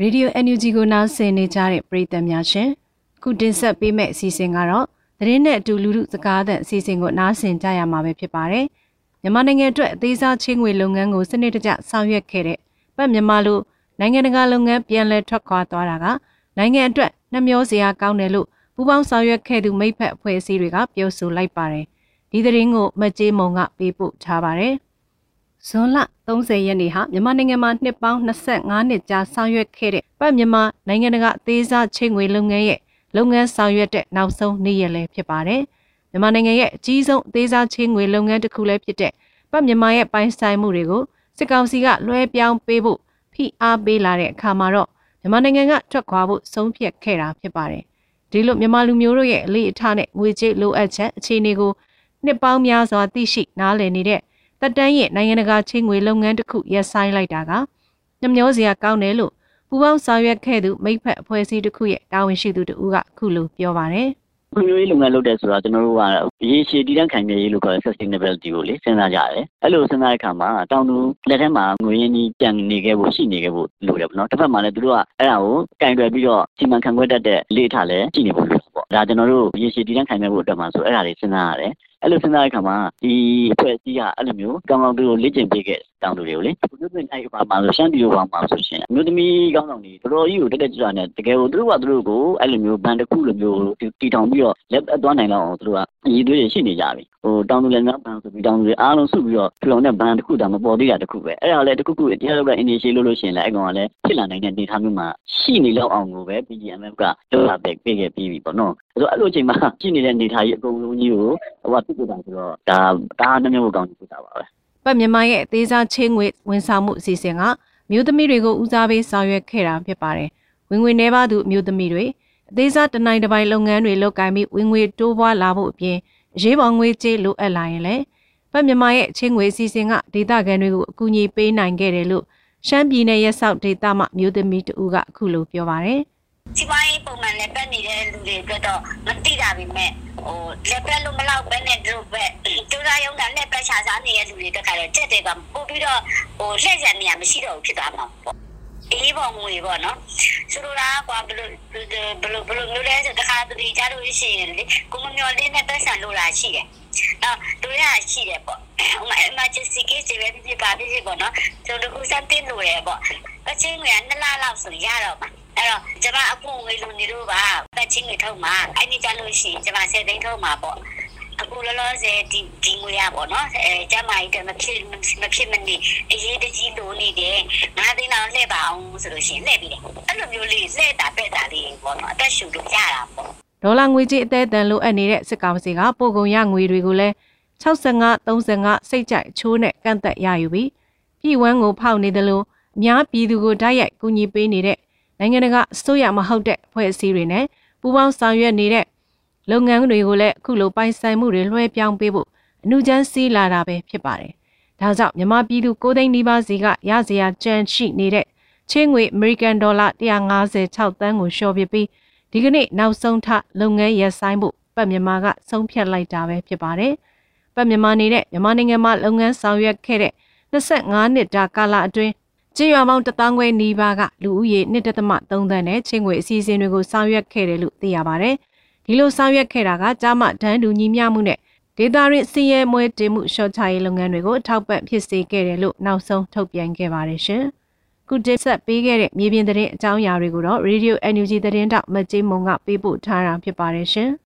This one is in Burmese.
ရေဒီယို NUG ကိုနားဆင်နေကြတဲ့ပရိသတ်များရှင်ခုတင်ဆက်ပေးမယ့်အစီအစဉ်ကတော့သတင်းနဲ့အတူလူမှုစကားသံအစီအစဉ်ကိုနားဆင်ကြရမှာပဲဖြစ်ပါတယ်မြန်မာနိုင်ငံအတွက်အသေးစားချင်းငွေလုပ်ငန်းကိုစနစ်တကျဆောင်ရွက်ခဲ့တဲ့ပတ်မြန်မာလိုနိုင်ငံတကာလုပ်ငန်းပြန်လည်ထွက်ခွာသွားတာကနိုင်ငံအတွက်နှမျောစရာကောင်းတယ်လို့ပူးပေါင်းဆောင်ရွက်ခဲ့သူမိဖက်အဖွဲ့အစည်းတွေကပြောဆိုလိုက်ပါတယ်ဒီသတင်းကိုမကြေးမုံကပေးပို့ထားပါတယ် ဇွန်လ30ရက်နေ့ဟာမြန်မာနိုင်ငံမှာနှစ်ပေါင်း25နှစ်ကြာဆောင်ရွက်ခဲ့တဲ့ပတ်မြန်မာနိုင်ငံတကာအသေးစားချင်းငွေလုပ်ငန်းရဲ့လုပ်ငန်းဆောင်ရွက်တဲ့နောက်ဆုံးနေ့ရက်လည်းဖြစ်ပါတယ်။မြန်မာနိုင်ငံရဲ့အကြီးဆုံးအသေးစားချင်းငွေလုပ်ငန်းတစ်ခုလည်းဖြစ်တဲ့ပတ်မြန်မာရဲ့ပိုင်ဆိုင်မှုတွေကိုစစ်ကောင်စီကလွှဲပြောင်းပေးဖို့ဖိအားပေးလာတဲ့အခါမှာတော့မြန်မာနိုင်ငံကထွက်ခွာဖို့ဆုံးဖြတ်ခဲ့တာဖြစ်ပါတယ်။ဒီလိုမြန်မာလူမျိုးတို့ရဲ့အလေးအထားနဲ့ငွေကြေးလိုအပ်ချက်အခြေအနေကိုနှစ်ပေါင်းများစွာသိရှိနားလည်နေတဲ့ တက်တန်းရဲ့နိုင်ငံတကာချင်းငွေလုပ်ငန်းတစ်ခုရပ်ဆိုင်းလိုက်တာကနှမျောစရာကောင်းတယ်လို့ပူပေါင်းဆောင်ရွက်ခဲ့သူမိဖက်အဖွဲ့အစည်းတစ်ခုရဲ့တာဝန်ရှိသူတူကအခုလိုပြောပါတယ်။ဖွံ့ဖြိုးရေးလုပ်ငန်းလုပ်တဲ့ဆိုတော့ကျွန်တော်တို့ကရေရှည်တည်တံ့ခိုင်မြဲရေးလို့ခေါ်တဲ့ sustainability ကိုလေစဉ်းစားကြရတယ်။အဲ့လိုစဉ်းစားတဲ့အခါမှာတောင်သူလက်ထဲမှာငွေရင်းကြီးပြန်နေခဲ့ဖို့ရှိနေခဲ့ဖို့လိုတယ်ပေါ့နော်။တစ်ဖက်မှာလည်းသူတို့ကအဲ့ဒါကိုကင်တွယ်ပြီးတော့စီမံခန့်ခွဲတတ်တဲ့လေ့ထားလည်းရှိနေဖို့လိုတယ်ပေါ့။ဒါကျွန်တော်တို့ရေရှည်တည်တံ့ခိုင်မြဲဖို့အတွက်မှာဆိုအဲ့ဒါတွေစဉ်းစားရတယ် အဲ့လိုစဉ်းစားတဲ့အခါမှာဒီအဖွဲ့အစည်းကအဲ့လိုမျိုးကောင်းကောင်းတို့လေ့ကျင့်ပေးခဲ့ တောင်းတူတွေကိုလေဘုရားပြင်နိုင်ပါမှာဆိုရှမ်းပြည်ပါမှာဆိုရှင်အမျိုးသမီးကောင်းဆောင်တွေတော်တော်ကြီးကိုတက်တက်ကြွကြွနဲ့တကယ်ကိုသူတို့ကသူတို့ကိုအဲ့လိုမျိုးဘန်တစ်ခုလိုမျိုးတီထောင်ပြီးတော့လက်အသွားနိုင်လောက်အောင်သူတို့ကအရေးသွေးရှိနေကြပြီဟိုတောင်းတူလည်းများဘန်ဆိုပြီးတောင်းတူတွေအားလုံးစုပြီးတော့ထူထောင်တဲ့ဘန်တစ်ခုတောင်မပေါ်သေးတာတစ်ခုပဲအဲ့ဒါလည်းတစ်ခုခုတရားလောက်က initiate လုပ်လို့ရှိရင်လည်းအဲ့ကောင်ကလည်းဖြစ်လာနိုင်တဲ့အနေအထားမျိုးမှာရှိနေလောက်အောင်ကိုပဲ PGMF ကလောက်လာပဲပေးခဲ့ပြီးပြီပေါ့နော်အဲ့တော့အဲ့လိုအချိန်မှာရှိနေတဲ့အနေအထားကြီးအကုန်လုံးကြီးကိုဟိုကပြစ်ပြတာဆိုတော့ဒါဒါနှမျိုးကောင်းဖြစ်တာပါပဲ ပတ်မြန်မာရဲ့အသေးစားချင်းငွေဝန်ဆောင်မှုအစီအစဉ်ကမြို့သမီးတွေကိုဦးစားပေးဆောင်ရွက်ခဲ့တာဖြစ်ပါတယ်ဝင်ငွေနှဲပါသူမြို့သမီးတွေအသေးစားတနိုင်တစ်ပိုင်းလုပ်ငန်းတွေလုပ်ကိုင်ပြီးဝင်ငွေတိုးပွားလာဖို့အပြင်အရေးပေါ်ငွေကြေးလိုအပ်လာရင်လည်းပတ်မြန်မာရဲ့ချင်းငွေအစီအစဉ်ကဒေသခံတွေကိုအကူအညီပေးနိုင်ခဲ့တယ်လို့ရှမ်းပြည်နယ်ရဲဆောက်ဒေသမှမြို့သမီးတဦးကအခုလိုပြောပါတယ်စီးပွားရေးပုံမှန်နဲ့ပတ်နေတဲ့လူတွေအတွက်တော့မသိတာပဲမဲ့ဟိုလက်ပတ်လို့မလောက်ပဲနဲ့တို့ပဲ ကျူရာယုံတာနဲ့ပတ်ချာစားနေတဲ့လူတွေတက်ကြတော့ချက်တွေကပို့ပြီးတော့ဟိုလှည့်ရနေရမရှိတော့ဘူးဖြစ်သွားမှာပေါ့အေးပေါ်ငွေပေါ့နော်ဆိုလိုတာကွာဘလို့ဘလို့ဘလို့မျိုးလဲဆိုတခါတလေကြားလို့ရှိရင်လေကိုမမျော်လင်းတဲ့ပတ်စံလို့လာရှိတယ်တော့တို့ရရှိတယ်ပေါ့ဟိုမှာ emergency case တွေပဲဖြစ်ပါဖြစ်ပေါ့နော်ဆိုတော့ခုစတင်လို့ရပေါ့အချင်းငွေက2လလောက်ဆိုရတော့မှာအဲ့တော့ကျမအကူငွေလူနေလို့ပါပတ်ချင်းငွေထုတ်မှာအဲ့ဒီကြလို့ရှိရင်ကျမ10သိန်းထုတ်မှာပေါ့ အခုလောလောဆယ်ဒီဒီငွေရပေါ့နော်အဲကျမကြီးတမဖြစ်မဖြစ်မနေအရေးတကြီးလိုနေတယ်ငါးသိန်းလောက်လှည့်ပါအောင်ဆိုလို့ရှိရင်လှည့်ပြီးတယ်အဲ့လိုမျိုးလေးလှည့်တာပဲ့တာလေးပေါ့နော်အသက်ရှူလို့ရတာပေါ့ဒေါ်လာငွေကြေးအသေးအတန်လိုအပ်နေတဲ့စစ်ကောင်စီကပို့ကုန်ရငွေတွေကိုလည်း65 35စိတ်ကြိုက်ချိုးနဲ့ကန့်သက်ရယူပြီးပြည်ဝန်းကိုဖောက်နေတယ်လို့အများပြည်သူကိုတိုက်ရိုက်ကူညီပေးနေတဲ့နိုင်ငံတကာအစိုးရမဟုတ်တဲ့အဖွဲ့အစည်းတွေနဲ့ပူးပေါင်းဆောင်ရွက်နေတဲ့ လုပ်ငန်းတွေကိုလည်းအခုလိုပိုင်ဆိုင်မှုတွေလွှဲပြောင်းပေးဖို့အမှုချမ်းစီးလာတာပဲဖြစ်ပါတယ်။ဒါကြောင့်မြန်မာပြည်သူ9သိန်းနီးပါးစီကရစရာကြမ်းရှိနေတဲ့ချင်းငွေအမေရိကန်ဒေါ်လာ156တန်းကိုလျှော့ပစ်ပြီးဒီကနေ့နောက်ဆုံးထလုပ်ငန်းရပ်ဆိုင်းဖို့ပတ်မြန်မာကဆုံးဖြတ်လိုက်တာပဲဖြစ်ပါတယ်။ပတ်မြန်မာနေတဲ့မြန်မာနိုင်ငံမှာလုပ်ငန်းဆောင်ရွက်ခဲ့တဲ့25နှစ်တာကာလအတွင်းကြေးရွာပေါင်းတသောင်းခွဲနီးပါးကလူဦးရေ1.3သန်းနဲ့ချင်းငွေအစီအစဉ်တွေကိုဆောင်ရွက်ခဲ့တယ်လို့သိရပါတယ်။ ဒီလိုဆောင်ရွက်ခဲ့တာကကြားမဒန်းတူညီမျှမှုနဲ့ဒေတာရင်းစီရဲမွဲတင်မှုရှော့ချရေးလုပ်ငန်းတွေကိုအထောက်ပံ့ဖြစ်စေခဲ့တယ်လို့နောက်ဆုံးထုတ်ပြန်ခဲ့ပါတယ်ရှင်။ခုတင်ဆက်ပေးခဲ့တဲ့မြေပြင်သတင်းအကြောင်းအရာတွေကိုတော့ Radio NUG သတင်းတောက်မကြေးမုံကပေးပို့ထားတာဖြစ်ပါတယ်ရှင်။